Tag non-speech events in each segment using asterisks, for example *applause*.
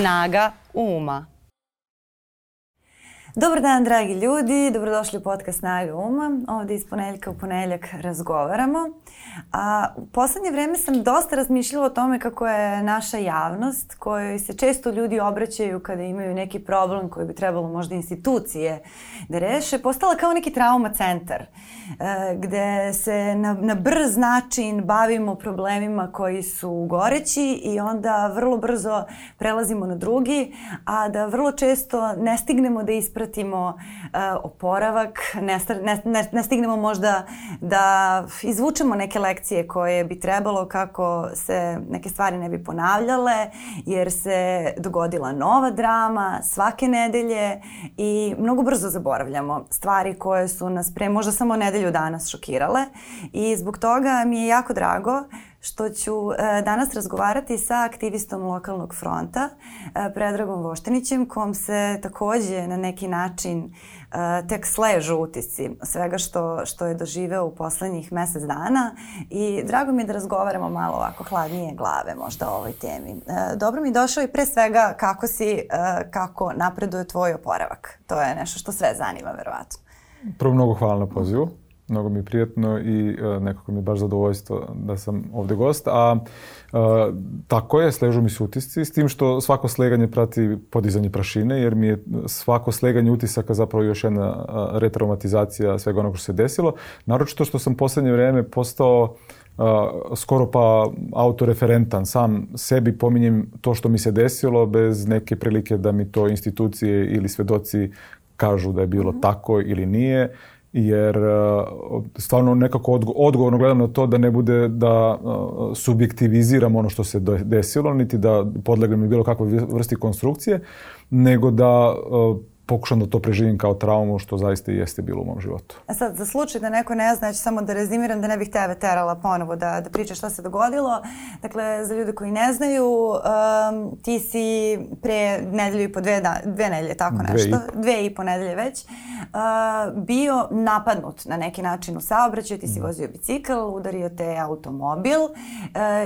Snaga uma. Dobar dan, dragi ljudi. Dobrodošli u podcast Snaga uma. Ovde iz ponedeljka u ponedeljak razgovaramo. A, u poslednje vreme sam dosta razmišljala o tome kako je naša javnost, kojoj se često ljudi obraćaju kada imaju neki problem koji bi trebalo možda institucije da reše, postala kao neki trauma centar, e, gde se na, na brz način bavimo problemima koji su goreći i onda vrlo brzo prelazimo na drugi, a da vrlo često ne stignemo da ispratimo uh, oporavak, ne, ne, ne stignemo možda da izvučemo neke lekcije koje bi trebalo kako se neke stvari ne bi ponavljale, jer se dogodila nova drama svake nedelje i mnogo brzo zaboravljamo stvari koje su nas pre možda samo nedelju danas šokirale i zbog toga mi je jako drago što ću e, danas razgovarati sa aktivistom lokalnog fronta, e, Predragom Voštenićem, kom se takođe na neki način e, tek sležu utisci svega što, što je doživeo u poslednjih mesec dana i drago mi je da razgovaramo malo ovako hladnije glave možda o ovoj temi. Dobro mi došao i pre svega kako si, kako napreduje tvoj oporavak. To je nešto što sve zanima verovatno. Prvo mnogo hvala na pozivu mnogo mi je prijatno i uh, nekako mi je baš zadovoljstvo da sam ovde gost. A uh, tako je, sležu mi se utisci, s tim što svako sleganje prati podizanje prašine, jer mi je svako sleganje utisaka zapravo još jedna uh, retraumatizacija svega onoga što se desilo. Naročito što sam poslednje vreme postao Uh, skoro pa autoreferentan. Sam sebi pominjem to što mi se desilo bez neke prilike da mi to institucije ili svedoci kažu da je bilo mm -hmm. tako ili nije jer e, stvarno nekako odgovorno gledam na to da ne bude da e, subjektiviziram ono što se desilo, niti da podlegnem bilo kakvoj vrsti konstrukcije, nego da e, pokušam da to preživim kao traumu, što zaista i jeste bilo u mom životu. A sad, za slučaj da neko ne zna, ja ću samo da rezimiram da ne bih tebe terala ponovo da, da pričaš šta se dogodilo. Dakle, za ljude koji ne znaju, um, ti si pre nedelju i po dve, da, dve nedelje, tako dve nešto, i. dve i po nedelje već, uh, bio napadnut na neki način u saobraćaju, ti si da. vozio bicikl, udario te automobil uh,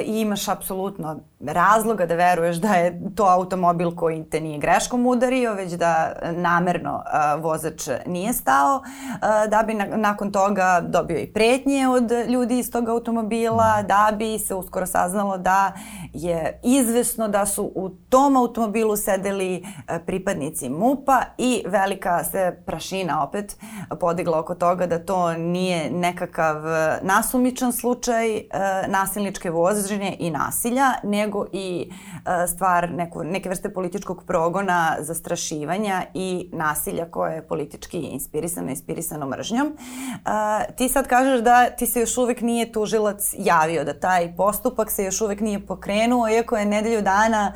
i imaš apsolutno razloga da veruješ da je to automobil koji te nije greškom udario, već da namerno uh, vozač nije stao, uh, da bi na, nakon toga dobio i pretnje od ljudi iz tog automobila, da bi se uskoro saznalo da je izvesno da su u tom automobilu sedeli uh, pripadnici MUPA i velika se prašina opet podigla oko toga da to nije nekakav nasumičan slučaj nasilničke vožnje i nasilja, nego i stvar neko, neke vrste političkog progona, zastrašivanja i nasilja koje je politički inspirisano, inspirisano mržnjom. Uh, ti sad kažeš da ti se još uvek nije tužilac javio, da taj postupak se još uvek nije pokrenuo, iako je nedelju dana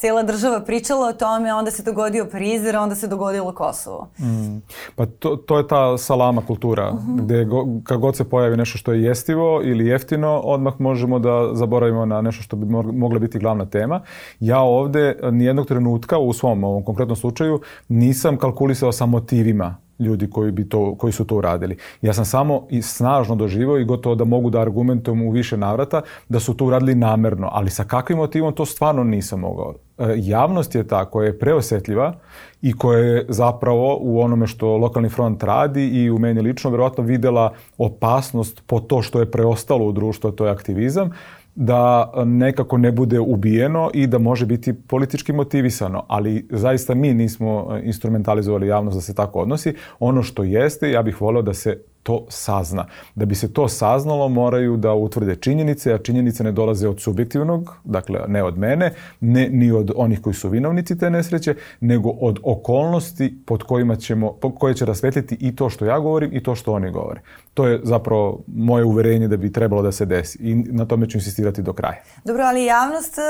cela država pričala o tome, onda se dogodio prizer, onda se dogodilo Kosovo. Mm. Pa to, to je ta salama kultura, uh. -huh. gde go, kad god se pojavi nešto što je jestivo ili jeftino, odmah možemo da zaboravimo na nešto što bi mogla biti glavna tema. Ja ovde nijednog trenutka u svom ovom konkretnom slučaju nisam kalkulisao sa motivima ljudi koji, bi to, koji su to uradili. Ja sam samo i snažno doživao i gotovo da mogu da argumentujem u više navrata da su to uradili namerno, ali sa kakvim motivom to stvarno nisam mogao. E, javnost je ta koja je preosetljiva i koja je zapravo u onome što lokalni front radi i u meni lično verovatno videla opasnost po to što je preostalo u društvu, to je aktivizam, da nekako ne bude ubijeno i da može biti politički motivisano, ali zaista mi nismo instrumentalizovali javnost da se tako odnosi. Ono što jeste, ja bih voleo da se to sazna. Da bi se to saznalo moraju da utvrde činjenice, a činjenice ne dolaze od subjektivnog, dakle ne od mene, ne ni od onih koji su vinovnici te nesreće, nego od okolnosti pod kojima ćemo, koje će rasvetliti i to što ja govorim i to što oni govore. To je zapravo moje uverenje da bi trebalo da se desi i na tome ću insistirati do kraja. Dobro, ali javnost e,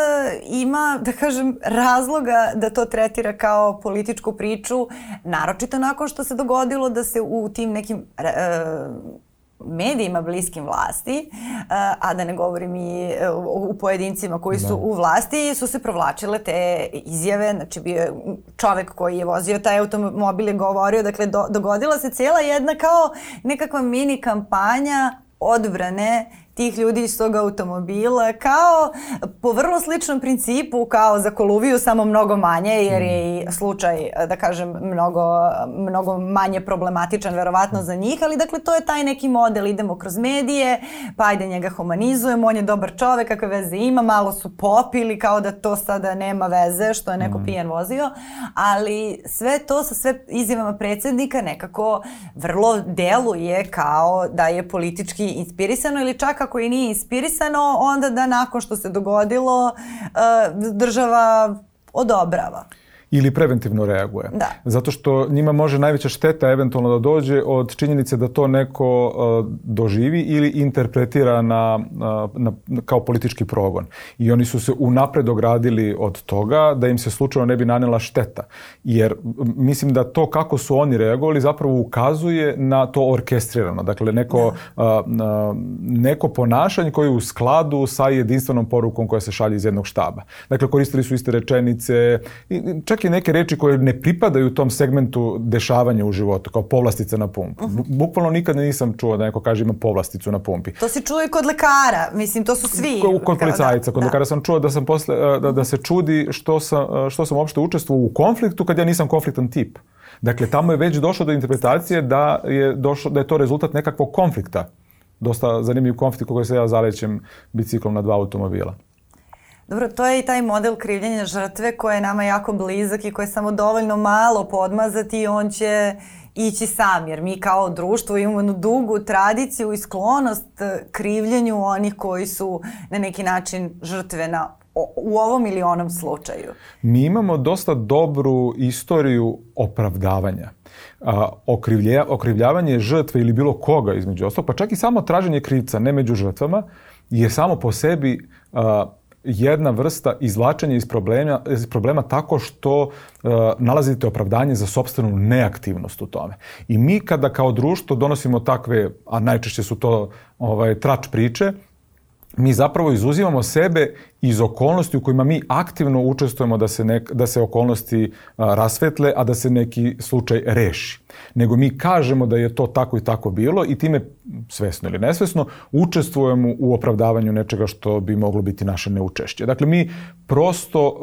ima, da kažem, razloga da to tretira kao političku priču, naročito nakon što se dogodilo da se u tim nekim uh, medijima bliskim vlasti, a da ne govorim i e, u pojedincima koji su da. u vlasti, su se provlačile te izjave, znači bio je čovek koji je vozio taj automobil je govorio, dakle do, dogodila se cijela jedna kao nekakva mini kampanja odbrane tih ljudi iz tog automobila kao po vrlo sličnom principu kao za Koluviju, samo mnogo manje jer je i slučaj, da kažem, mnogo, mnogo manje problematičan verovatno za njih, ali dakle to je taj neki model, idemo kroz medije, pa ajde njega humanizujemo, on je dobar čovek, kakve veze ima, malo su popili kao da to sada nema veze što je neko mm. pijan vozio, ali sve to sa sve izjavama predsednika nekako vrlo deluje kao da je politički inspirisano ili čak ako i nije inspirisano, onda da nakon što se dogodilo eh, država odobrava ili preventivno reaguje. Da. Zato što njima može najveća šteta eventualno da dođe od činjenice da to neko uh, doživi ili interpretira na, uh, na, kao politički progon. I oni su se unapred ogradili od toga da im se slučajno ne bi nanela šteta. Jer mislim da to kako su oni reagovali zapravo ukazuje na to orkestrirano. Dakle, neko, da. uh, neko ponašanje koje je u skladu sa jedinstvenom porukom koja se šalje iz jednog štaba. Dakle, koristili su iste rečenice, čak čak i neke reči koje ne pripadaju tom segmentu dešavanja u životu, kao povlastica na pumpu. Uh -huh. Bukvalno nikad nisam čuo da neko kaže ima povlasticu na pumpi. To se čuje kod lekara, mislim, to su svi. Kod, kod policajca, kod da. lekara sam čuo da sam posle, da, da se čudi što sam, što sam uopšte učestvovao u konfliktu kad ja nisam konfliktan tip. Dakle, tamo je već došlo do interpretacije da je, došlo, da je to rezultat nekakvog konflikta. Dosta zanimljiv konflikt koji se ja zalećem biciklom na dva automobila. Dobro, to je i taj model krivljenja žrtve koji je nama jako blizak i koji je samo dovoljno malo podmazati i on će ići sam, jer mi kao društvo imamo jednu dugu tradiciju i sklonost e, krivljenju onih koji su na neki način žrtve na u ovom ili onom slučaju. Mi imamo dosta dobru istoriju opravdavanja. A, okrivlja, okrivljavanje žrtve ili bilo koga između ostalog, pa čak i samo traženje krivca ne među žrtvama je samo po sebi a, jedna vrsta izvlačenja iz problema, iz problema tako što uh, nalazite opravdanje za sobstvenu neaktivnost u tome. I mi kada kao društvo donosimo takve, a najčešće su to ovaj, trač priče, mi zapravo izuzimamo sebe iz okolnosti u kojima mi aktivno učestvujemo da se, nek, da se okolnosti a, rasvetle, a da se neki slučaj reši. Nego mi kažemo da je to tako i tako bilo i time, svesno ili nesvesno, učestvujemo u opravdavanju nečega što bi moglo biti naše neučešće. Dakle, mi prosto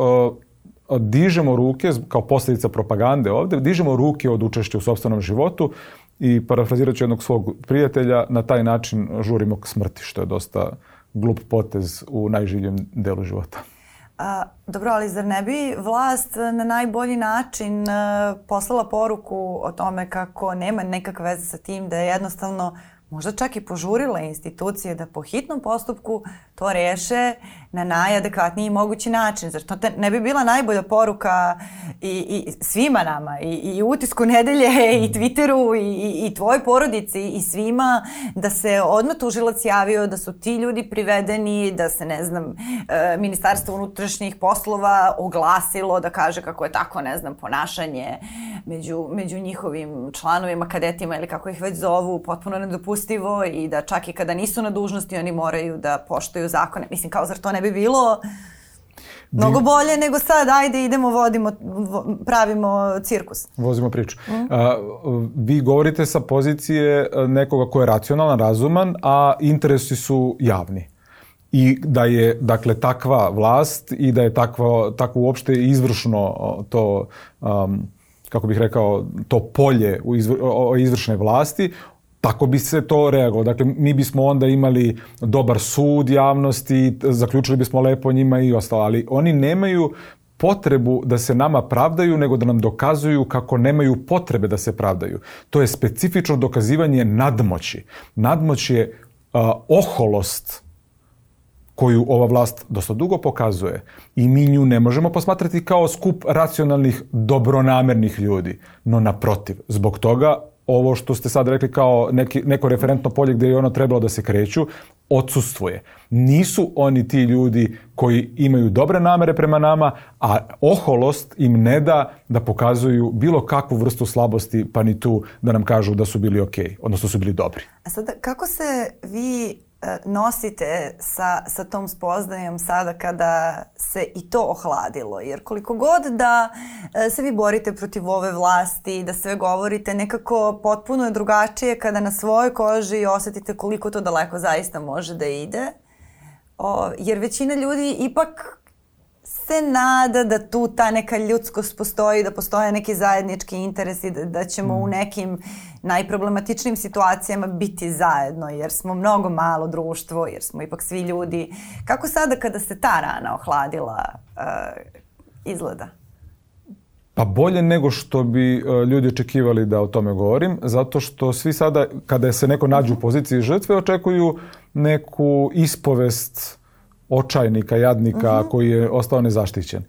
a, dižemo ruke, kao posljedica propagande ovde, dižemo ruke od učešća u sobstvenom životu i parafrazirat ću jednog svog prijatelja, na taj način žurimo k smrti, što je dosta glup potez u najživljem delu života. A, dobro, ali zar ne bi vlast na najbolji način a, poslala poruku o tome kako nema nekakve veze sa tim da je jednostavno možda čak i požurila institucije da po hitnom postupku to reše na najadekvatniji mogući način. Zar to te ne bi bila najbolja poruka i, i svima nama, i, i utisku nedelje, *laughs* i Twitteru, i, i tvoj porodici, i svima, da se odmah tužilac javio, da su ti ljudi privedeni, da se, ne znam, e, Ministarstvo unutrašnjih poslova oglasilo da kaže kako je tako, ne znam, ponašanje među, među njihovim članovima, kadetima ili kako ih već zovu, potpuno nedopustivo i da čak i kada nisu na dužnosti oni moraju da poštuju zakone. Mislim, kao zar to ne bi bilo Mnogo bolje nego sad, ajde idemo, vodimo, pravimo cirkus. Vozimo priču. Mm. A, vi govorite sa pozicije nekoga ko je racionalan, razuman, a interesi su javni. I da je, dakle, takva vlast i da je takva, takvo uopšte izvršno to, um, kako bih rekao, to polje u izvr, izvršne vlasti, tako bi se to reagovalo. Dakle, mi bismo onda imali dobar sud javnosti, zaključili bismo lepo njima i ostalo, ali oni nemaju potrebu da se nama pravdaju, nego da nam dokazuju kako nemaju potrebe da se pravdaju. To je specifično dokazivanje nadmoći. Nadmoć je uh, oholost koju ova vlast dosta dugo pokazuje i mi nju ne možemo posmatrati kao skup racionalnih, dobronamernih ljudi, no naprotiv, zbog toga ovo što ste sad rekli kao neki, neko referentno polje gde je ono trebalo da se kreću, odsustvuje. Nisu oni ti ljudi koji imaju dobre namere prema nama, a oholost im ne da da pokazuju bilo kakvu vrstu slabosti, pa ni tu da nam kažu da su bili ok, odnosno su bili dobri. A sada, kako se vi nosite sa, sa tom spoznajom sada kada se i to ohladilo? Jer koliko god da e, se vi borite protiv ove vlasti, da sve govorite, nekako potpuno je drugačije kada na svojoj koži osetite koliko to daleko zaista može da ide. O, jer većina ljudi ipak se nada da tu ta neka ljudskost postoji, da postoje neki zajednički interesi, da, da ćemo mm. u nekim najproblematičnim situacijama biti zajedno, jer smo mnogo malo društvo, jer smo ipak svi ljudi. Kako sada kada se ta rana ohladila uh, izgleda? Pa bolje nego što bi uh, ljudi očekivali da o tome govorim, zato što svi sada, kada se neko nađe u poziciji žrtve, očekuju neku ispovest očajnika, jadnika uh mhm. -huh. koji je ostao nezaštićen.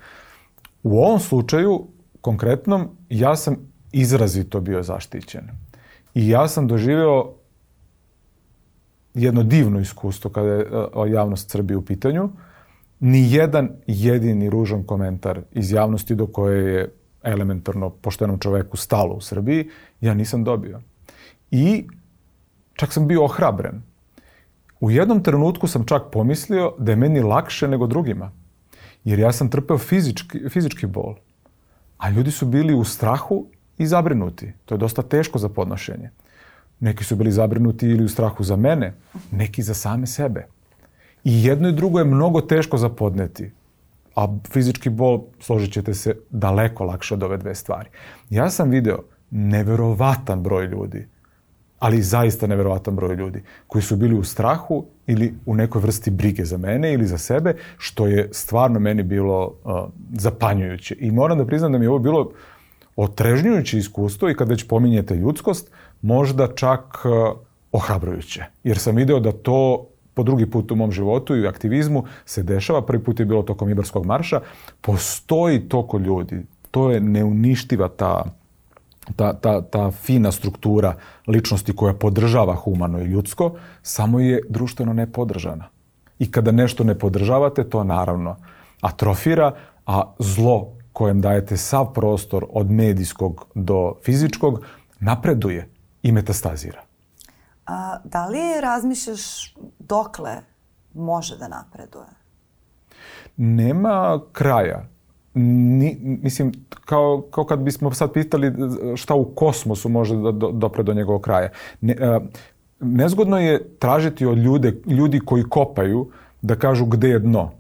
U ovom slučaju, konkretnom, ja sam izrazito bio zaštićen. I ja sam doživeo jedno divno iskustvo kada je e, javnost Srbije u pitanju. Ni jedan jedini ružan komentar iz javnosti do koje je elementarno poštenom čoveku stalo u Srbiji, ja nisam dobio. I čak sam bio ohrabren. U jednom trenutku sam čak pomislio da je meni lakše nego drugima. Jer ja sam trpeo fizički, fizički bol. A ljudi su bili u strahu i zabrinuti. To je dosta teško za podnošenje. Neki su bili zabrinuti ili u strahu za mene, neki za same sebe. I jedno i drugo je mnogo teško za podneti. A fizički bol, složit ćete se, daleko lakše od ove dve stvari. Ja sam video neverovatan broj ljudi ali zaista neverovatan broj ljudi koji su bili u strahu ili u nekoj vrsti brige za mene ili za sebe, što je stvarno meni bilo uh, zapanjujuće. I moram da priznam da mi je ovo bilo otrežnjujuće iskustvo i kad već pominjete ljudskost, možda čak uh, ohrabrujuće. Jer sam video da to po drugi put u mom životu i u aktivizmu se dešava. Prvi put je bilo tokom Ibarskog marša. Postoji toko ljudi. To je neuništiva ta ta, ta, ta fina struktura ličnosti koja podržava humano i ljudsko, samo je društveno nepodržana. I kada nešto ne podržavate, to naravno atrofira, a zlo kojem dajete sav prostor od medijskog do fizičkog napreduje i metastazira. A, da li razmišljaš dokle može da napreduje? Nema kraja ni, mislim, kao, kao kad bismo sad pitali šta u kosmosu može da do, dopre do njegovog kraja. Ne, a, nezgodno je tražiti od ljude, ljudi koji kopaju da kažu gde je dno.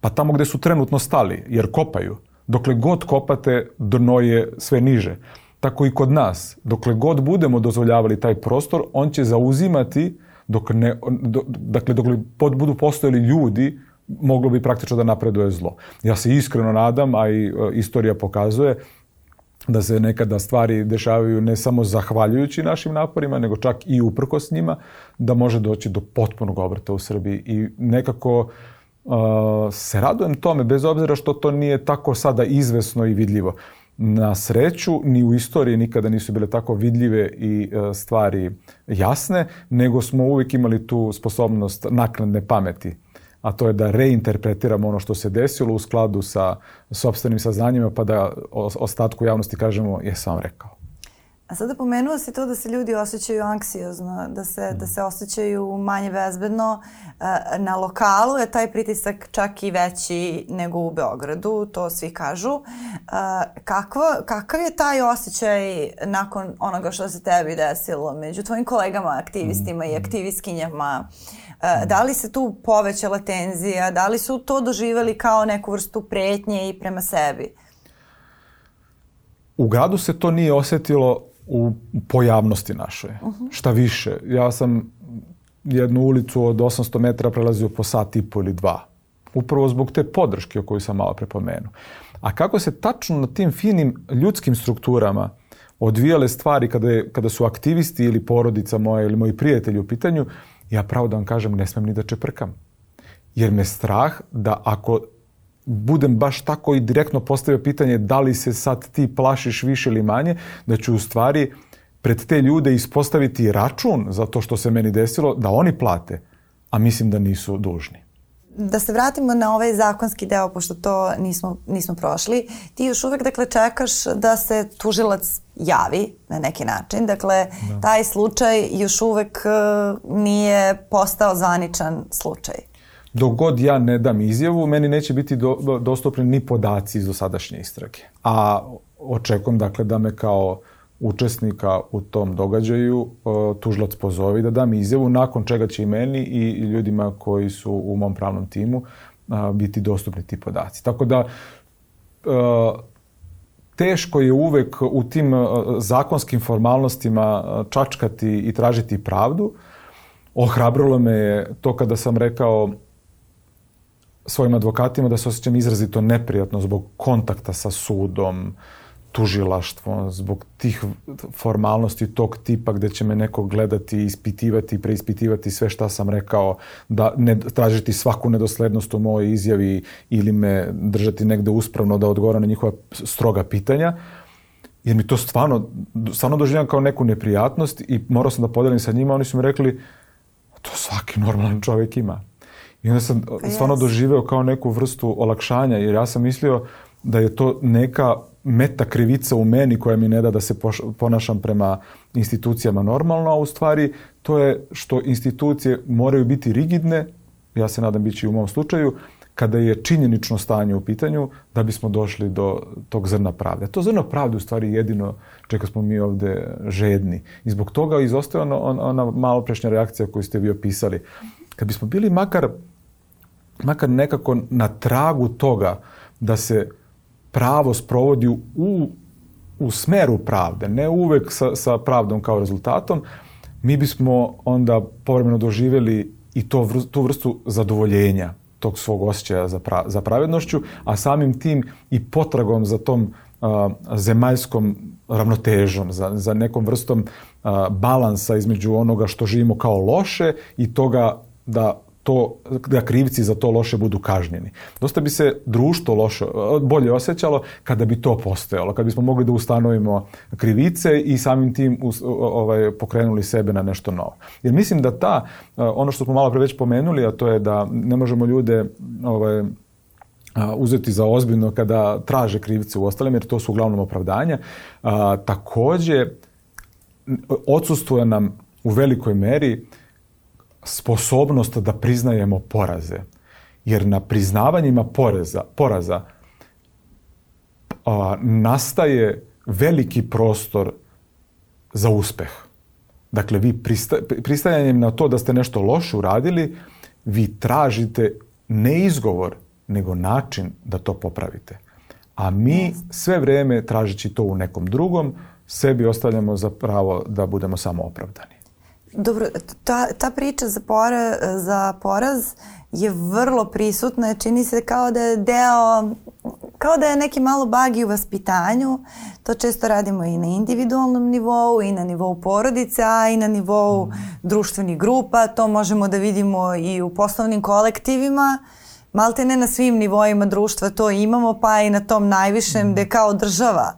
Pa tamo gde su trenutno stali, jer kopaju. Dokle god kopate, dno je sve niže. Tako i kod nas. Dokle god budemo dozvoljavali taj prostor, on će zauzimati dok ne, do, dakle, dokle budu postojali ljudi moglo bi praktično da napreduje zlo. Ja se iskreno nadam, a i e, istorija pokazuje da se nekada stvari dešavaju ne samo zahvaljujući našim naporima, nego čak i uprkos njima, da može doći do potpunog obrata u Srbiji. I nekako se radujem tome, bez obzira što to nije tako sada izvesno i vidljivo. Na sreću, ni u istoriji nikada nisu bile tako vidljive i uh, stvari jasne, nego smo uvijek imali tu sposobnost naknadne pameti a to je da reinterpretiramo ono što se desilo u skladu sa sobstvenim saznanjima, pa da ostatku javnosti kažemo, jesam vam rekao. A sada pomenuo si to da se ljudi osjećaju anksiozno, da se, da se osjećaju manje bezbedno. Na lokalu je taj pritisak čak i veći nego u Beogradu, to svi kažu. Kakvo, kakav je taj osjećaj nakon onoga što se tebi desilo među tvojim kolegama, aktivistima i mm. aktivistkinjama? E, da li se tu povećala tenzija? Da li su to doživali kao neku vrstu pretnje i prema sebi? U gradu se to nije osetilo u pojavnosti našoj. Uh -huh. Šta više, ja sam jednu ulicu od 800 metara prelazio po sat i po ili dva. Upravo zbog te podrške o kojoj sam malo prepomenuo. A kako se tačno na tim finim ljudskim strukturama odvijale stvari kada, je, kada su aktivisti ili porodica moja ili moji prijatelji u pitanju, ja pravo da vam kažem ne smem ni da čeprkam. Jer me strah da ako budem baš tako i direktno postavio pitanje da li se sad ti plašiš više ili manje, da ću u stvari pred te ljude ispostaviti račun za to što se meni desilo, da oni plate, a mislim da nisu dužni. Da se vratimo na ovaj zakonski deo, pošto to nismo, nismo prošli. Ti još uvek, dakle, čekaš da se tužilac javi na neki način. Dakle, da. taj slučaj još uvek uh, nije postao zvaničan slučaj. Dok god ja ne dam izjavu, meni neće biti do, dostupni ni podaci iz dosadašnje istrage. A očekujem dakle da me kao učesnika u tom događaju uh, tužilac pozovi da dam izjavu, nakon čega će i meni i ljudima koji su u mom pravnom timu uh, biti dostupni ti podaci. Tako da uh, teško je uvek u tim zakonskim formalnostima čačkati i tražiti pravdu. Ohrabrilo me je to kada sam rekao svojim advokatima da se osjećam izrazito neprijatno zbog kontakta sa sudom, tužilaštvom, zbog tih formalnosti tog tipa gde će me neko gledati, ispitivati, preispitivati sve šta sam rekao, da ne tražiti svaku nedoslednost u mojoj izjavi ili me držati negde uspravno da odgovara na njihova stroga pitanja. Jer mi to stvarno, stvarno doživljam kao neku neprijatnost i morao sam da podelim sa njima, oni su mi rekli to svaki normalan čovjek ima. I onda sam pa stvarno doživeo kao neku vrstu olakšanja, jer ja sam mislio da je to neka meta krivica u meni koja mi ne da da se ponašam prema institucijama normalno, a u stvari to je što institucije moraju biti rigidne, ja se nadam bići u mom slučaju, kada je činjenično stanje u pitanju da bismo došli do tog zrna pravde. To zrno pravde u stvari jedino čega smo mi ovde žedni. I zbog toga izostaje ona, ona malo prešnja reakcija koju ste vi opisali. Kad bismo bili makar, makar nekako na tragu toga da se pravo sprovodi u, u smeru pravde, ne uvek sa, sa pravdom kao rezultatom, mi bismo onda povremeno doživjeli i to, tu vrstu zadovoljenja tog svog osjećaja za, pra, za pravednošću, a samim tim i potragom za tom a, zemaljskom ravnotežom, za, za nekom vrstom a, balansa između onoga što živimo kao loše i toga da to, da krivci za to loše budu kažnjeni. Dosta bi se društvo loše, bolje osjećalo kada bi to postojalo, kada bismo mogli da ustanovimo krivice i samim tim ovaj, pokrenuli sebe na nešto novo. Jer mislim da ta, ono što smo malo pre već pomenuli, a to je da ne možemo ljude ovaj, uzeti za ozbiljno kada traže krivice u ostalim, jer to su uglavnom opravdanja. A, takođe, odsustuje nam u velikoj meri sposobnost da priznajemo poraze. Jer na priznavanjima poreza, poraza a, nastaje veliki prostor za uspeh. Dakle, vi prista, pristajanjem na to da ste nešto loše uradili, vi tražite ne izgovor, nego način da to popravite. A mi sve vreme, tražići to u nekom drugom, sebi ostavljamo za pravo da budemo samo opravdani. Dobro, ta, ta priča za, pora, za poraz je vrlo prisutna. Čini se kao da je deo, kao da je neki malo bagi u vaspitanju. To često radimo i na individualnom nivou, i na nivou porodice, a i na nivou društvenih grupa. To možemo da vidimo i u poslovnim kolektivima. Malte ne na svim nivoima društva to imamo, pa i na tom najvišem gde kao država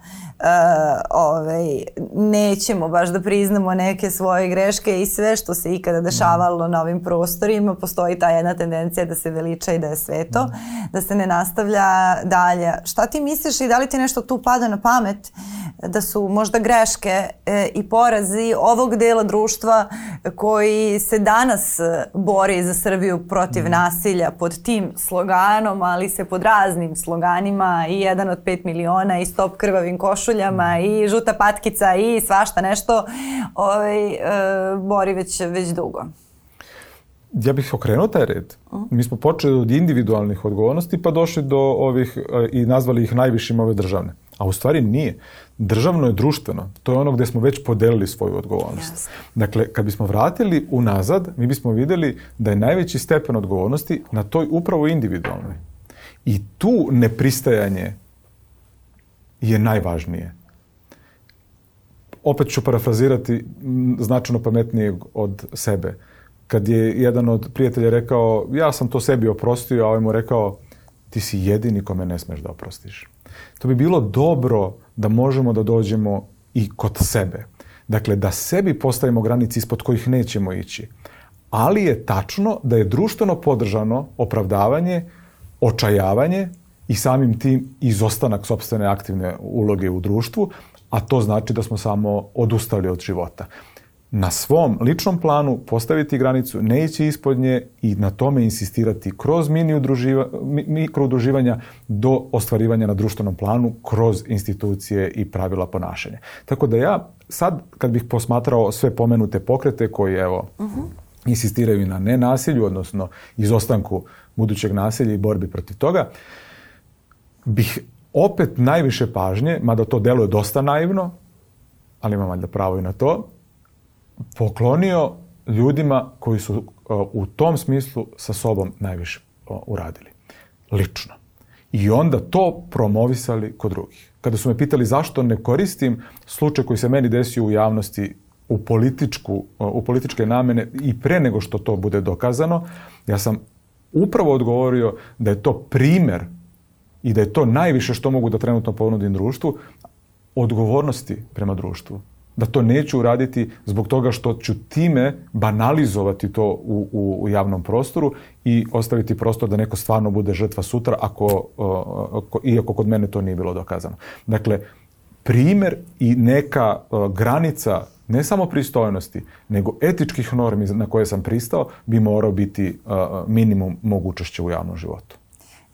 ovaj, nećemo baš da priznamo neke svoje greške i sve što se ikada dešavalo na ovim prostorima, postoji ta jedna tendencija da se veliča i da je sveto, mm. da se ne nastavlja dalje. Šta ti misliš i da li ti nešto tu pada na pamet da su možda greške e, i porazi ovog dela društva koji se danas bori za Srbiju protiv mm. nasilja pod tim sloganom, ali se pod raznim sloganima i jedan od pet miliona i stop krvavim košom košuljama i žuta patkica i svašta nešto ovaj, e, bori već, već dugo. Ja bih okrenuo taj red. Mi smo počeli od individualnih odgovornosti pa došli do ovih e, i nazvali ih najvišim ove državne. A u stvari nije. Državno je društveno. To je ono gde smo već podelili svoju odgovornost. Yes. Dakle, kad bismo vratili unazad, mi bismo videli da je najveći stepen odgovornosti na toj upravo individualnoj. I tu nepristajanje je najvažnije. Opet ću parafrazirati značajno pametnijeg od sebe. Kad je jedan od prijatelja rekao, ja sam to sebi oprostio, a ovaj mu rekao, ti si jedini kome ne smeš da oprostiš. To bi bilo dobro da možemo da dođemo i kod sebe. Dakle, da sebi postavimo granice ispod kojih nećemo ići. Ali je tačno da je društveno podržano opravdavanje, očajavanje i samim tim izostanak sobstvene aktivne uloge u društvu, a to znači da smo samo odustali od života na svom ličnom planu postaviti granicu, ne ići ispod nje i na tome insistirati kroz mini udruživa, mikroudruživanja do ostvarivanja na društvenom planu kroz institucije i pravila ponašanja. Tako da ja sad kad bih posmatrao sve pomenute pokrete koji evo uh -huh. insistiraju na nenasilju, odnosno izostanku budućeg nasilja i borbi protiv toga, bih opet najviše pažnje, mada to deluje dosta naivno, ali imam valjda pravo i na to, poklonio ljudima koji su uh, u tom smislu sa sobom najviše uh, uradili. Lično. I onda to promovisali kod drugih. Kada su me pitali zašto ne koristim slučaj koji se meni desio u javnosti u, političku, uh, u političke namene i pre nego što to bude dokazano, ja sam upravo odgovorio da je to primer i da je to najviše što mogu da trenutno ponudim društvu, odgovornosti prema društvu da to neću uraditi zbog toga što ću time banalizovati to u, u, u javnom prostoru i ostaviti prostor da neko stvarno bude žrtva sutra ako, ako, iako kod mene to nije bilo dokazano. Dakle, primer i neka granica ne samo pristojnosti, nego etičkih normi na koje sam pristao bi morao biti minimum mogućošće u javnom životu.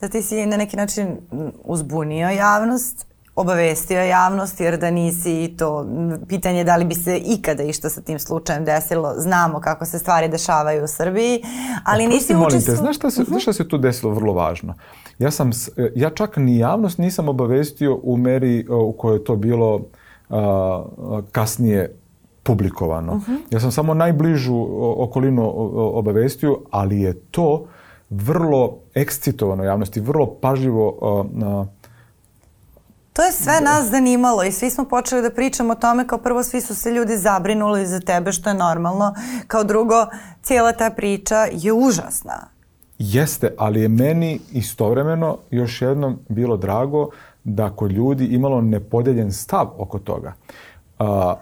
Da ti si na neki način uzbunio javnost obavestio javnost jer da nisi to pitanje da li bi se ikada išta sa tim slučajem desilo. Znamo kako se stvari dešavaju u Srbiji, ali nisi učestvovao... Znaš šta, se, uh -huh. šta se tu desilo vrlo važno? Ja, sam, ja čak ni javnost nisam obavestio u meri u kojoj je to bilo a, kasnije publikovano. Uh -huh. Ja sam samo najbližu okolinu obavestio, ali je to vrlo ekscitovano javnosti, vrlo pažljivo a, To je sve nas zanimalo i svi smo počeli da pričamo o tome kao prvo svi su se ljudi zabrinuli za tebe što je normalno. Kao drugo, cijela ta priča je užasna. Jeste, ali je meni istovremeno još jednom bilo drago da kod ljudi imalo nepodeljen stav oko toga. A,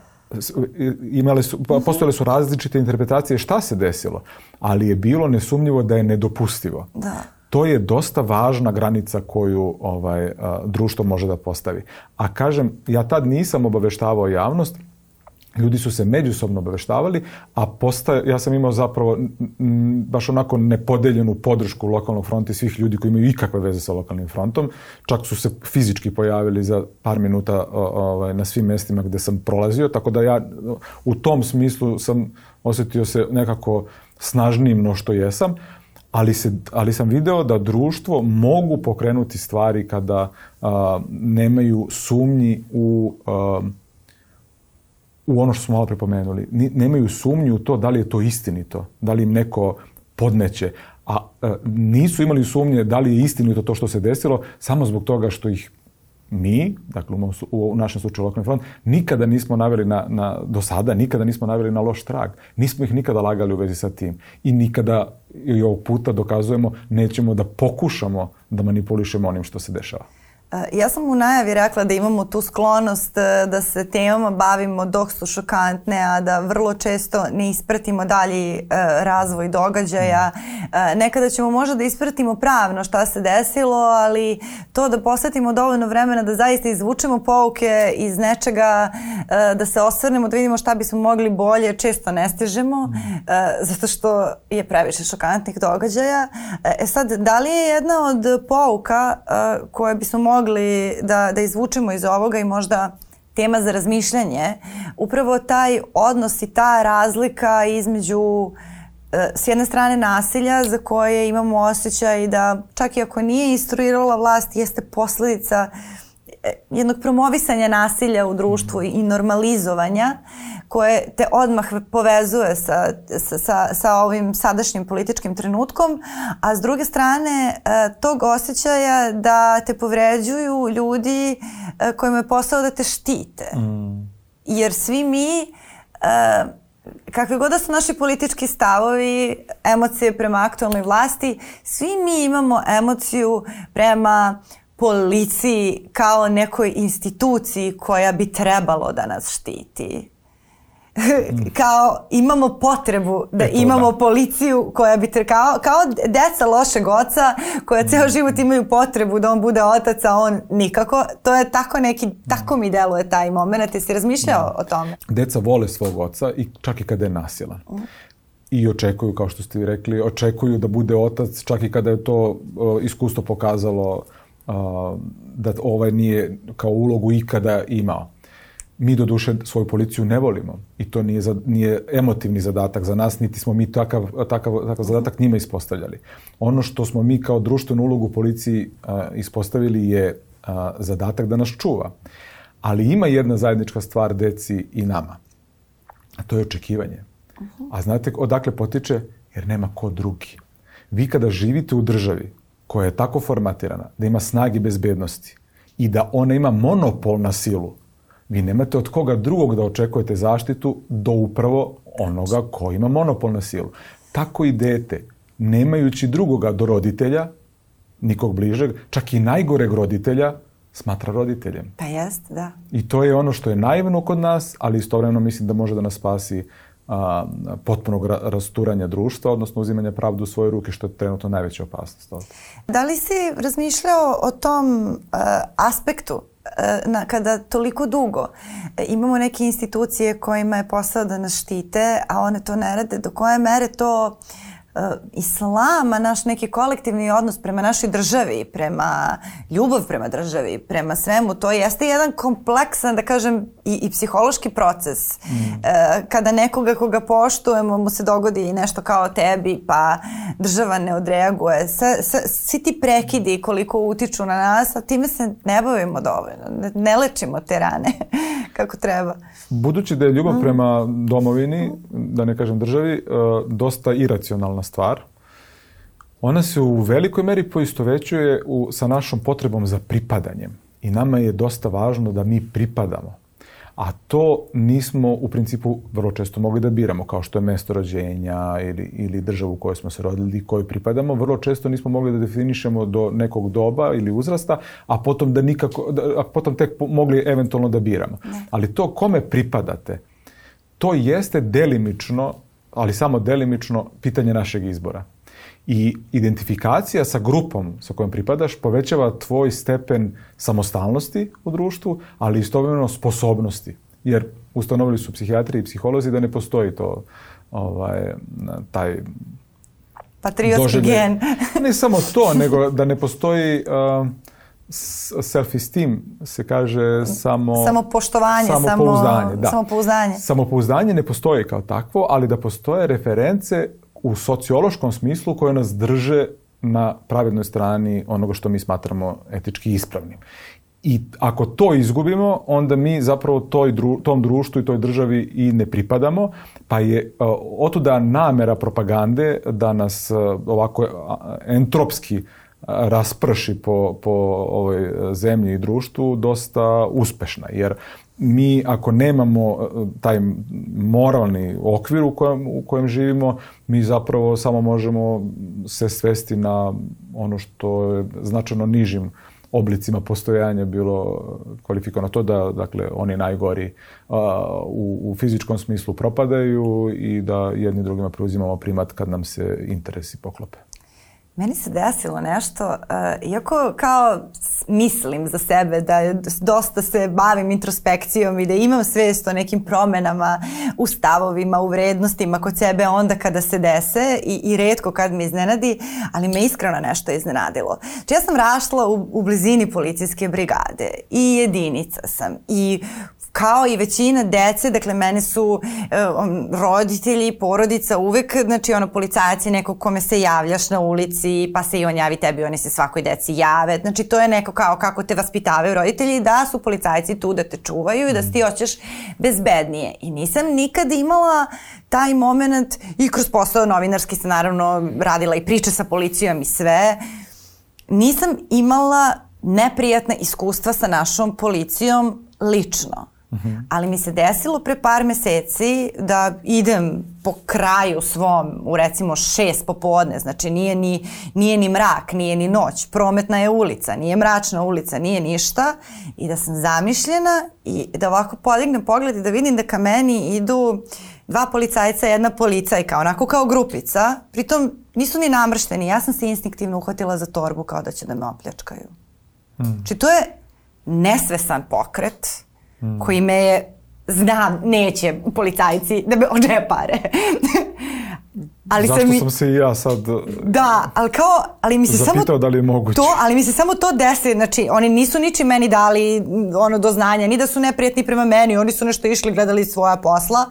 imale su, pa, postojale su različite interpretacije šta se desilo, ali je bilo nesumnjivo da je nedopustivo. Da to je dosta važna granica koju ovaj, društvo može da postavi. A kažem, ja tad nisam obaveštavao javnost, ljudi su se međusobno obaveštavali, a postaje, ja sam imao zapravo m, baš onako nepodeljenu podršku lokalnog fronta i svih ljudi koji imaju ikakve veze sa lokalnim frontom. Čak su se fizički pojavili za par minuta ovaj, na svim mestima gde sam prolazio, tako da ja u tom smislu sam osetio se nekako snažnijim no što jesam, ali, se, ali sam video da društvo mogu pokrenuti stvari kada a, nemaju sumnji u, a, u ono što smo malo prepomenuli. Nemaju sumnju u to da li je to istinito, da li im neko podneće. A, a nisu imali sumnje da li je istinito to što se desilo samo zbog toga što ih mi, dakle u, našem slučaju lokalni front, nikada nismo naveli na, na, do sada, nikada nismo naveli na loš trag. Nismo ih nikada lagali u vezi sa tim. I nikada, i ovog puta dokazujemo, nećemo da pokušamo da manipulišemo onim što se dešava. E, ja sam u najavi rekla da imamo tu sklonost e, da se temama bavimo dok su šokantne, a da vrlo često ne ispratimo dalji e, razvoj događaja. Nekada ćemo možda da ispratimo pravno šta se desilo, ali to da posvetimo dovoljno vremena da zaista izvučemo pouke iz nečega, da se osvrnemo, da vidimo šta bismo mogli bolje, često ne stižemo, zato što je previše šokantnih događaja. E sad, da li je jedna od pouka koje bismo mogli mogli da, da izvučemo iz ovoga i možda tema za razmišljanje, upravo taj odnos i ta razlika između e, s jedne strane nasilja za koje imamo osjećaj da čak i ako nije instruirala vlast jeste posledica e, jednog promovisanja nasilja u društvu i normalizovanja koje te odmah povezuje sa, sa, sa ovim sadašnjim političkim trenutkom, a s druge strane e, tog osjećaja da te povređuju ljudi e, kojima je posao da te štite. Mm. Jer svi mi e, kakve god da su naši politički stavovi, emocije prema aktualnoj vlasti, svi mi imamo emociju prema policiji kao nekoj instituciji koja bi trebalo da nas štiti. *laughs* kao imamo potrebu da Eto, imamo da. policiju koja bi tre, kao, kao deca lošeg oca koja ceo život imaju potrebu da on bude otac, a on nikako. To je tako neki, tako mi deluje taj moment. Jesi razmišljao o tome? Deca vole svog oca i čak i kada je nasilan. I očekuju, kao što ste vi rekli, očekuju da bude otac čak i kada je to uh, iskustvo pokazalo uh, da ovaj nije kao ulogu ikada imao. Mi do duše svoju policiju ne volimo i to nije, za, nije emotivni zadatak za nas, niti smo mi takav, takav, takav zadatak njima ispostavljali. Ono što smo mi kao društvenu ulogu policiji a, ispostavili je a, zadatak da nas čuva. Ali ima jedna zajednička stvar deci i nama, a to je očekivanje. A znate odakle potiče? Jer nema ko drugi. Vi kada živite u državi koja je tako formatirana da ima snagi bezbednosti i da ona ima monopol na silu, vi nemate od koga drugog da očekujete zaštitu do upravo onoga ko ima monopol na silu. Tako i dete, nemajući drugoga do roditelja, nikog bližeg, čak i najgoreg roditelja, smatra roditeljem. Pa jest, da. I to je ono što je naivno kod nas, ali istovremeno mislim da može da nas spasi a, potpunog ra rasturanja društva, odnosno uzimanja pravdu u svoje ruke, što je trenutno najveća opasnost. Da li si razmišljao o tom uh, aspektu uh, na, kada toliko dugo e, imamo neke institucije kojima je posao da nas štite, a one to ne rade, do koje mere to uh, islama, naš neki kolektivni odnos prema našoj državi, prema ljubav prema državi, prema svemu, to jeste jedan kompleksan, da kažem, i, i psihološki proces. Mm. E, kada nekoga koga poštujemo mu se dogodi nešto kao tebi, pa država ne odreaguje. Sa, sa, svi ti prekidi koliko utiču na nas, a time se ne bavimo dovoljno. Ne, ne lečimo te rane *laughs* kako treba. Budući da je ljubav mm. prema domovini, da ne kažem državi, e, dosta iracionalna stvar, ona se u velikoj meri poistovećuje u, sa našom potrebom za pripadanjem. I nama je dosta važno da mi pripadamo. A to nismo u principu vrlo često mogli da biramo, kao što je mesto rođenja ili, ili državu u kojoj smo se rodili i kojoj pripadamo. Vrlo često nismo mogli da definišemo do nekog doba ili uzrasta, a potom, da nikako, da, a potom tek mogli eventualno da biramo. Ne. Ali to kome pripadate, to jeste delimično, ali samo delimično, pitanje našeg izbora. I identifikacija sa grupom sa kojom pripadaš povećava tvoj stepen samostalnosti u društvu, ali istovremeno sposobnosti. Jer ustanovili su psihijatri i psiholozi da ne postoji to ovaj, taj patriotski gen. ne samo to, *laughs* nego da ne postoji uh, self-esteem se kaže samo... Samopoštovanje, samopouzdanje. Samo, da. samopouzdanje. Samopouzdanje ne postoji kao takvo, ali da postoje reference u sociološkom smislu koje nas drže na pravednoj strani onoga što mi smatramo etički ispravnim. I ako to izgubimo, onda mi zapravo toj dru, tom društvu i toj državi i ne pripadamo, pa je uh, otuda namera propagande da nas uh, ovako uh, entropski rasprši po, po ovoj zemlji i društvu dosta uspešna. Jer mi ako nemamo taj moralni okvir u kojem, u kojem živimo, mi zapravo samo možemo se svesti na ono što je značajno nižim oblicima postojanja bilo kvalifikovano to da dakle oni najgori uh, u, u fizičkom smislu propadaju i da jedni drugima preuzimamo primat kad nam se interesi poklope. Meni se desilo nešto, uh, iako kao mislim za sebe da dosta se bavim introspekcijom i da imam svest o nekim promenama u stavovima, u vrednostima kod sebe onda kada se dese i, i redko kad me iznenadi, ali me iskreno nešto iznenadilo. Či ja sam rašla u, u blizini policijske brigade i jedinica sam i kao i većina dece, dakle mene su um, roditelji, porodica uvek, znači ono policajac je neko kome se javljaš na ulici, pa se i on javi tebi, oni se svakoj deci jave, znači to je neko kao kako te vaspitavaju roditelji, da su policajci tu da te čuvaju i da se ti hoćeš bezbednije. I nisam nikad imala taj moment i kroz posao novinarski sam naravno radila i priče sa policijom i sve, nisam imala neprijatna iskustva sa našom policijom lično -huh. Ali mi se desilo pre par meseci da idem po kraju svom u recimo šest popodne, znači nije ni, nije ni mrak, nije ni noć, prometna je ulica, nije mračna ulica, nije ništa i da sam zamišljena i da ovako podignem pogled i da vidim da ka meni idu dva policajca, jedna policajka, onako kao grupica, pritom nisu ni namršteni, ja sam se instinktivno uhvatila za torbu kao da će da me opljačkaju. Mm. Znači to je nesvesan pokret mm. koji me je znam, neće policajci da me ođepare. *laughs* ali Zašto mi, sam se i ja sad Da, ali kao, ali mi se zapitao samo da li je moguće. To, ali mi se samo to desi, znači oni nisu niči meni dali ono do znanja, ni da su neprijatni prema meni, oni su nešto išli, gledali svoja posla,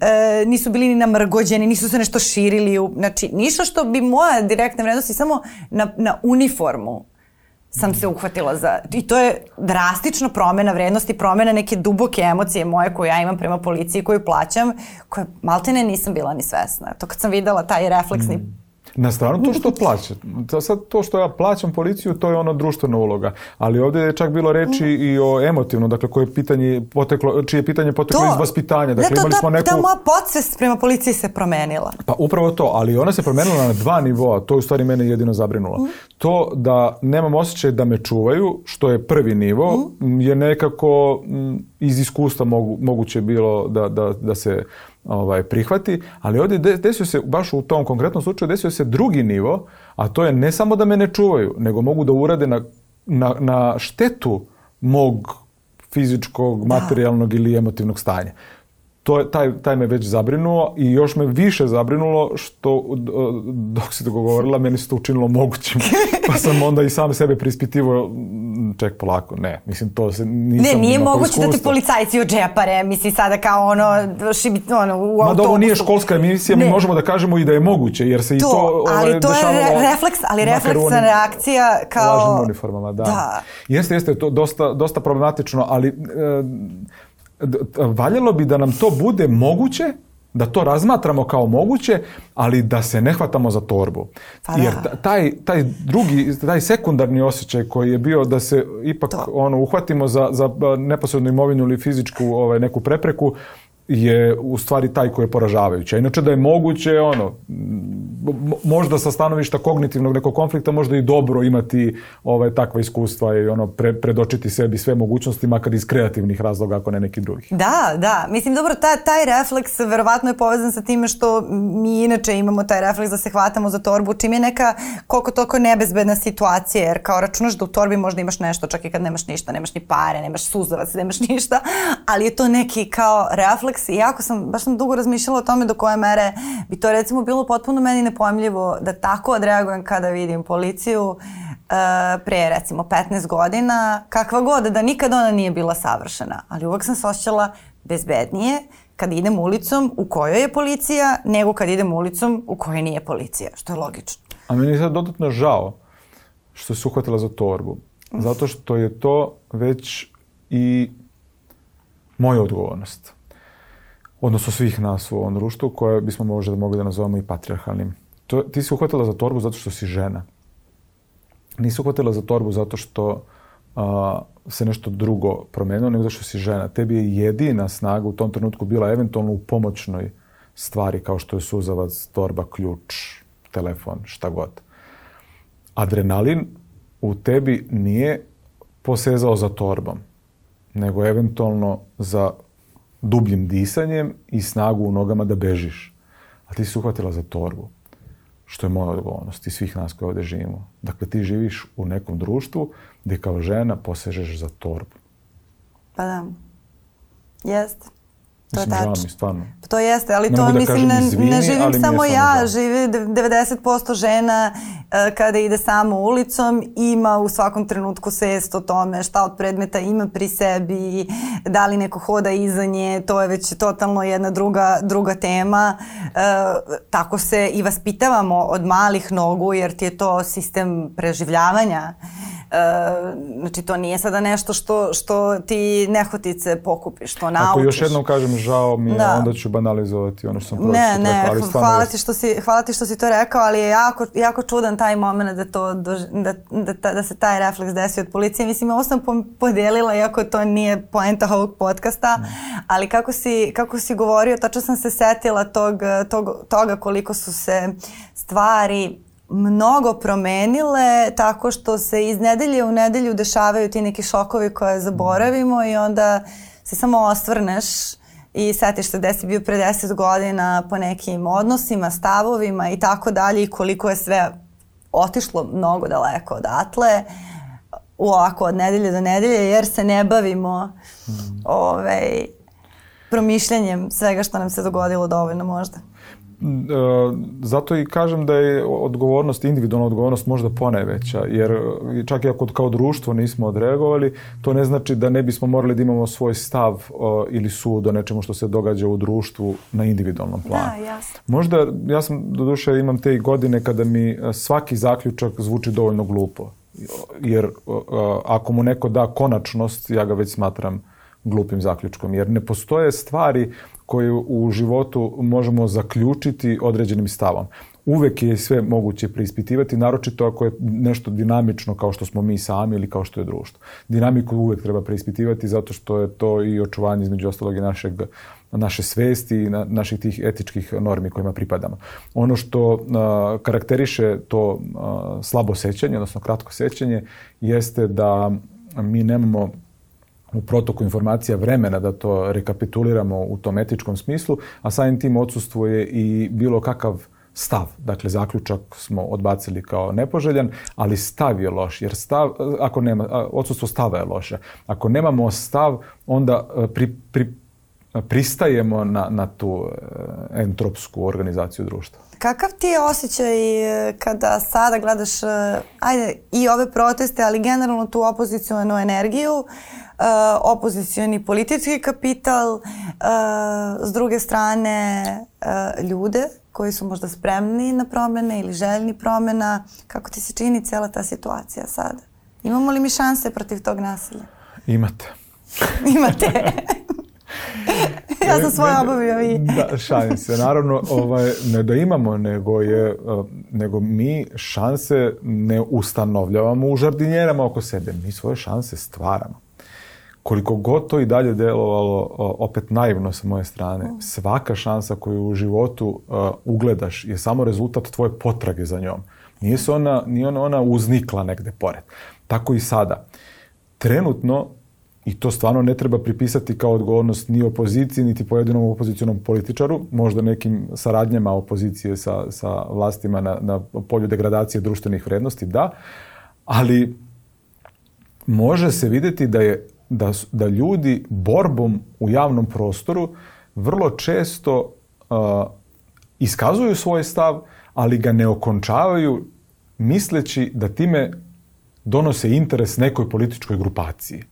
e, nisu bili ni namrgođeni, nisu se nešto širili, u, znači ništa što bi moja direktna vrednost i samo na, na uniformu sam se uhvatila za... I to je drastično promena vrednosti, promena neke duboke emocije moje koje ja imam prema policiji koju plaćam, koje maltene nisam bila ni svesna. To kad sam videla taj refleksni mm Na stranu to što plaća. Sad to što ja plaćam policiju, to je ono društvena uloga. Ali ovdje je čak bilo reči mm. i o emotivno, dakle koje pitanje poteklo, čije pitanje poteklo to, iz vaspitanja. Dakle, to, imali smo neku... ta moja podsvest prema policiji se promenila. Pa upravo to, ali ona se promenila na dva nivoa, to je u stvari mene jedino zabrinulo. Mm. To da nemam osjećaj da me čuvaju, što je prvi nivo, mm. je nekako m, iz iskustva mogu, moguće bilo da, da, da se ovaj, prihvati, ali ovdje desio se, baš u tom konkretnom slučaju, desio se drugi nivo, a to je ne samo da me ne čuvaju, nego mogu da urade na, na, na štetu mog fizičkog, da. materijalnog ili emotivnog stanja to je, taj, taj me već zabrinuo i još me više zabrinulo što dok si to govorila meni se to učinilo mogućim *laughs* pa sam onda i sam sebe prispitivo ček polako, ne, mislim to se nisam Ne, nije moguće da te policajci odžepare, misli sada kao ono, šibi, ono u Ma da ovo nije školska emisija, ne. mi možemo da kažemo i da je moguće, jer se to, i to ali ovaj, to je refleks, ali refleksna reakcija kao... Lažnim uniformama, da. da. Jeste, jeste, to dosta, dosta problematično, ali e, valjalo bi da nam to bude moguće, da to razmatramo kao moguće, ali da se ne hvatamo za torbu. Pa da. Jer taj, taj drugi, taj sekundarni osjećaj koji je bio da se ipak to. ono uhvatimo za, za neposrednu imovinu ili fizičku ovaj, neku prepreku, je u stvari taj koji je poražavajući. A inače da je moguće, ono, možda sa stanovišta kognitivnog nekog konflikta možda i dobro imati ovaj, takva iskustva i ono, pre, predočiti sebi sve mogućnosti, makar iz kreativnih razloga, ako ne neki drugih. Da, da. Mislim, dobro, taj, taj refleks verovatno je povezan sa time što mi inače imamo taj refleks da se hvatamo za torbu, čim je neka koliko toliko nebezbedna situacija, jer kao računaš da u torbi možda imaš nešto, čak i kad nemaš ništa, nemaš ni pare, nemaš suzavac, nemaš ništa, ali je to neki kao refleks refleks i jako sam, baš sam dugo razmišljala o tome do koje mere bi to recimo bilo potpuno meni nepojmljivo da tako odreagujem kada vidim policiju uh, pre recimo 15 godina, kakva god, da nikad ona nije bila savršena, ali uvek sam se osjećala bezbednije kad idem ulicom u kojoj je policija, nego kad idem ulicom u kojoj nije policija, što je logično. A meni je sad dodatno žao što se uhvatila za torbu. Zato što je to već i moja odgovornost odnosno svih nas u ovom društvu, koje bismo možda mogli da nazovemo i patriarhalnim. To, ti si uhvatila za torbu zato što si žena. Nisi uhvatila za torbu zato što a, se nešto drugo promenilo, nego zato što si žena. Tebi je jedina snaga u tom trenutku bila eventualno u pomoćnoj stvari kao što je suzavac, torba, ključ, telefon, šta god. Adrenalin u tebi nije posezao za torbom, nego eventualno za dubljim disanjem i snagu u nogama da bežiš. A ti si uhvatila za torbu, što je moja odgovornost i svih nas koji ovde živimo. Dakle, ti živiš u nekom društvu gde kao žena posežeš za torbu. Pa da. Jeste. To mislim, tačno. mi, stvarno. To jeste, ali ne to da mislim ne, izvini, ne živim samo ja, žao. živi 90% žena uh, kada ide samo ulicom, ima u svakom trenutku svest o tome šta od predmeta ima pri sebi, da li neko hoda iza nje, to je već totalno jedna druga, druga tema. Uh, tako se i vaspitavamo od malih nogu jer ti je to sistem preživljavanja. Znači to nije sada nešto što, što ti nehotice pokupiš, to naučiš. Ako još jednom kažem žao mi je, da. onda ću banalizovati ono što sam prošlo. Ne, ne, rekao, hvala, ti što si, hvala ti što si to rekao, ali je jako, jako čudan taj moment da, to, da, da, da se taj refleks desi od policije. Mislim, ovo sam podelila, iako to nije poenta ovog podcasta, mm. ali kako si, kako si govorio, tačno sam se setila tog, tog, toga koliko su se stvari mnogo promenile tako što se iz nedelje u nedelju dešavaju ti neki šokovi koje zaboravimo i onda se samo ostvrneš i setiš se gde si bio pre 10 godina po nekim odnosima, stavovima i tako dalje i koliko je sve otišlo mnogo daleko odatle u ovako od nedelje do nedelje jer se ne bavimo mm. ovaj, promišljanjem svega što nam se dogodilo dovoljno možda. E, zato i kažem da je odgovornost, individualna odgovornost možda ponajveća, jer čak i ako kao društvo nismo odreagovali, to ne znači da ne bismo morali da imamo svoj stav ili sud o nečemu što se događa u društvu na individualnom planu. Da, jasno. Možda, ja sam do duše imam te godine kada mi svaki zaključak zvuči dovoljno glupo, jer ako mu neko da konačnost, ja ga već smatram glupim zaključkom, jer ne postoje stvari koju u životu možemo zaključiti određenim stavom. Uvek je sve moguće preispitivati, naročito ako je nešto dinamično kao što smo mi sami ili kao što je društvo. Dinamiku uvek treba preispitivati zato što je to i očuvanje između ostalog i našeg naše svesti i na, naših tih etičkih normi kojima pripadamo. Ono što a, karakteriše to a, slabo sećanje, odnosno kratko sećanje, jeste da mi nemamo u protoku informacija vremena da to rekapituliramo u tom etičkom smislu, a samim tim odsustvuje i bilo kakav stav. Dakle, zaključak smo odbacili kao nepoželjan, ali stav je loš, jer stav, ako nema, odsustvo stava je loše. Ako nemamo stav, onda e, pri, pri, pristajemo na, na tu e, entropsku organizaciju društva. Kakav ti je osjećaj e, kada sada gledaš ajde, i ove proteste, ali generalno tu opozicijonu energiju, opozicioni politički kapital, uh, s druge strane uh, ljude koji su možda spremni na promene ili željni promena. Kako ti se čini cijela ta situacija sada? Imamo li mi šanse protiv tog nasilja? Imate. *laughs* Imate. ja sam svoje obavio i... da, šalim se. Naravno, ovaj, ne da imamo, nego, je, nego mi šanse ne ustanovljavamo u žardinjerama oko sebe. Mi svoje šanse stvaramo koliko god to i dalje delovalo opet naivno sa moje strane, mm. svaka šansa koju u životu uh, ugledaš je samo rezultat tvoje potrage za njom. Nije se ona, nije ona, ona uznikla negde pored. Tako i sada. Trenutno, i to stvarno ne treba pripisati kao odgovornost ni opoziciji, niti pojedinom opozicionom političaru, možda nekim saradnjama opozicije sa, sa vlastima na, na polju degradacije društvenih vrednosti, da, ali može se videti da je da, da ljudi borbom u javnom prostoru vrlo često uh, iskazuju svoj stav, ali ga ne okončavaju misleći da time donose interes nekoj političkoj grupaciji.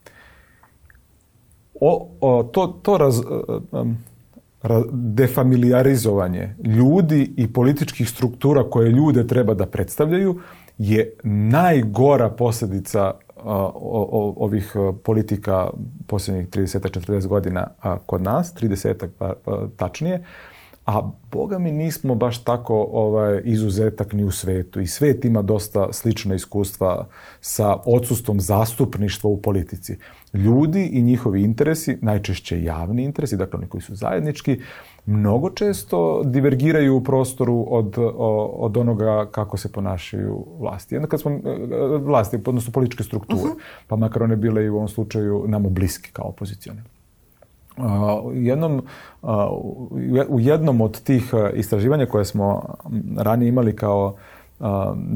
O, o, to, to raz, ra, defamiliarizovanje ljudi i političkih struktura koje ljude treba da predstavljaju je najgora posljedica o, ovih politika posljednjih 30-40 godina kod nas, 30 pa, pa, tačnije, a boga mi nismo baš tako ovaj, izuzetak ni u svetu. I svet ima dosta slična iskustva sa odsustvom zastupništva u politici. Ljudi i njihovi interesi, najčešće javni interesi, dakle oni koji su zajednički, mnogo često divergiraju u prostoru od, od onoga kako se ponašaju vlasti. Jedno kad smo, e, vlasti, odnosno političke strukture, uh mhm. -huh. pa makar one bile i u ovom slučaju namo bliski kao opozicione. U jednom, u jednom od tih istraživanja koje smo ranije imali kao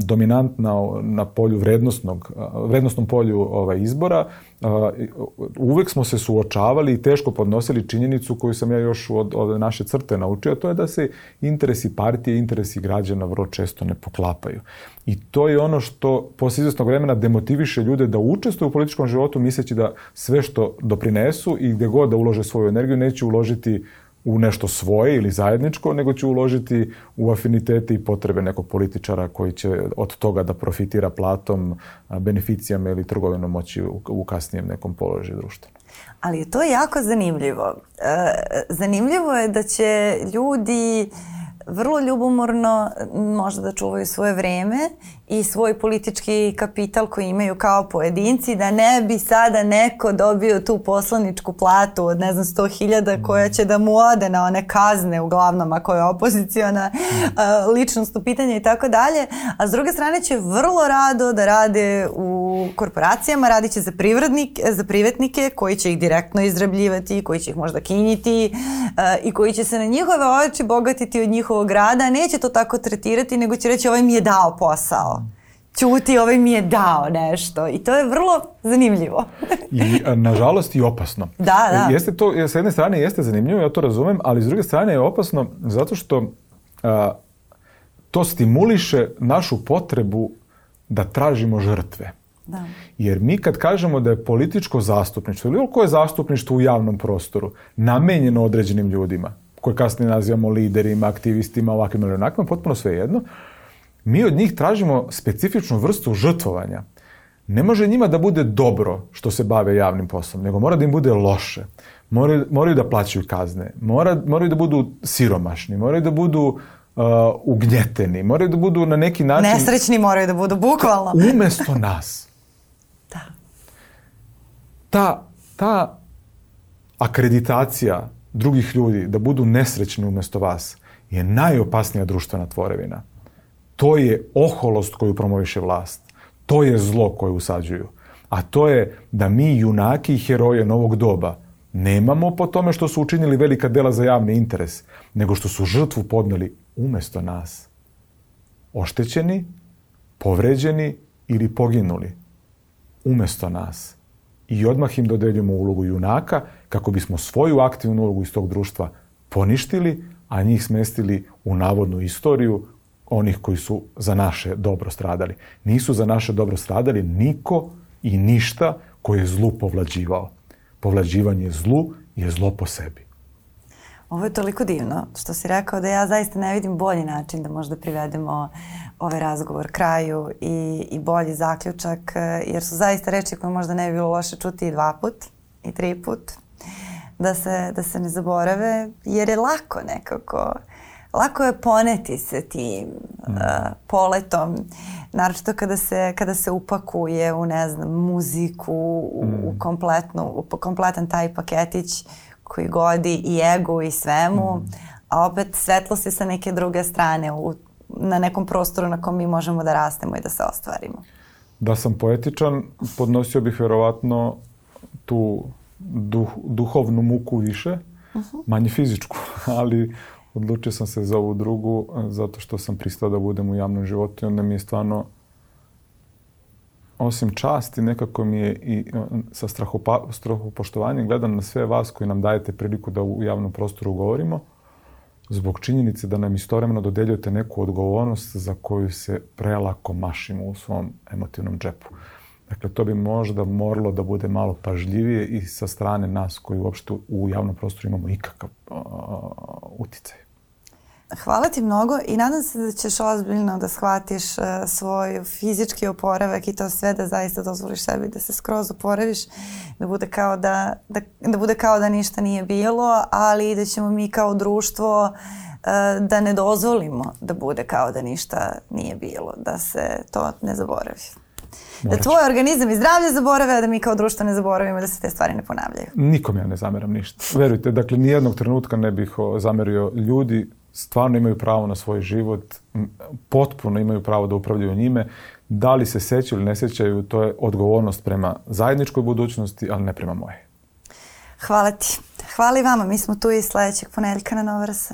dominantna na polju vrednostnog, vrednostnom polju ovaj, izbora, uvek smo se suočavali i teško podnosili činjenicu koju sam ja još od, od naše crte naučio, to je da se interesi partije interesi građana vrlo često ne poklapaju. I to je ono što posle izvestnog vremena demotiviše ljude da učestvuju u političkom životu misleći da sve što doprinesu i gde god da ulože svoju energiju neće uložiti u nešto svoje ili zajedničko, nego će uložiti u afinitete i potrebe nekog političara koji će od toga da profitira platom, beneficijama ili trgovinom moći u, kasnijem nekom položaju društva. Ali je to jako zanimljivo. E, zanimljivo je da će ljudi vrlo ljubomorno možda da čuvaju svoje vreme i svoj politički kapital koji imaju kao pojedinci, da ne bi sada neko dobio tu poslaničku platu od ne znam 100.000 koja će da mu ode na one kazne uglavnom ako je opoziciona *laughs* ličnost u pitanje i tako dalje, a s druge strane će vrlo rado da rade u korporacijama, radit će za, privrednik, za privetnike koji će ih direktno izrabljivati, koji će ih možda kinjiti i koji će se na njihove oči bogatiti od njihovog rada, neće to tako tretirati, nego će reći ovaj mi je dao posao ćuti, ovaj mi je dao nešto i to je vrlo zanimljivo. I nažalost i opasno. Da, da. Jeste to, s jedne strane jeste zanimljivo, ja to razumem, ali s druge strane je opasno zato što a, to stimuliše našu potrebu da tražimo žrtve. Da. Jer mi kad kažemo da je političko zastupništvo ili koje zastupništvo u javnom prostoru namenjeno određenim ljudima, koje kasnije nazivamo liderima, aktivistima, ovakvim ili onakvim, potpuno sve jedno, mi od njih tražimo specifičnu vrstu žrtvovanja. Ne može njima da bude dobro što se bave javnim poslom, nego mora da im bude loše. Moraju, moraju da plaćaju kazne, mora, moraju da budu siromašni, moraju da budu uh, ugnjeteni, moraju da budu na neki način... Nesrećni moraju da budu, bukvalno. Umesto nas. *laughs* da. Ta, ta akreditacija drugih ljudi da budu nesrećni umesto vas je najopasnija društvena tvorevina. To je oholost koju promoviše vlast. To je zlo koje usađuju. A to je da mi junaki i heroje novog doba nemamo po tome što su učinili velika dela za javni interes, nego što su žrtvu podneli umesto nas. Oštećeni, povređeni ili poginuli. Umesto nas. I odmah im dodeljujemo ulogu junaka kako bismo svoju aktivnu ulogu iz tog društva poništili, a njih smestili u navodnu istoriju onih koji su za naše dobro stradali. Nisu za naše dobro stradali niko i ništa koje je zlu povlađivao. Povlađivanje zlu je zlo po sebi. Ovo je toliko divno što si rekao da ja zaista ne vidim bolji način da možda privedemo ovaj razgovor kraju i, i bolji zaključak, jer su zaista reči koje možda ne bi bilo loše čuti i dva put i tri put, da se, da se ne zaborave, jer je lako nekako lako je poneti se tim mm. uh, poletom, naročito kada se, kada se upakuje u, ne znam, muziku, u, mm. u, kompletnu, u kompletan taj paketić koji godi i ego i svemu, mm. a opet svetlost je sa neke druge strane u, na nekom prostoru na kom mi možemo da rastemo i da se ostvarimo. Da sam poetičan, podnosio bih verovatno tu duh, duhovnu muku više, uh mhm. -huh. manje fizičku, *laughs* ali odlučio sam se za ovu drugu zato što sam pristao da budem u javnom životu i onda mi je stvarno osim časti nekako mi je i sa strahopa, strahopoštovanjem gledam na sve vas koji nam dajete priliku da u javnom prostoru govorimo zbog činjenice da nam istovremeno dodeljujete neku odgovornost za koju se prelako mašimo u svom emotivnom džepu. Dakle, to bi možda moralo da bude malo pažljivije i sa strane nas koji uopšte u javnom prostoru imamo ikakav uh, uticaj. Hvala ti mnogo i nadam se da ćeš ozbiljno da shvatiš uh, svoj fizički oporavak i to sve da zaista dozvoliš sebi da se skroz oporaviš, da bude kao da, da, da bude kao da ništa nije bilo, ali da ćemo mi kao društvo uh, da ne dozvolimo da bude kao da ništa nije bilo, da se to ne zaboravi. Da tvoj organizam i zdravlje zaborave, a da mi kao društvo ne zaboravimo da se te stvari ne ponavljaju. Nikom ja ne zameram ništa. Verujte, dakle, nijednog trenutka ne bih zamerio ljudi, stvarno imaju pravo na svoj život, potpuno imaju pravo da upravljaju njime. Da li se sećaju ili ne sećaju, to je odgovornost prema zajedničkoj budućnosti, ali ne prema moje. Hvala ti. Hvala i vama. Mi smo tu i sledećeg ponedeljka na Nova RS.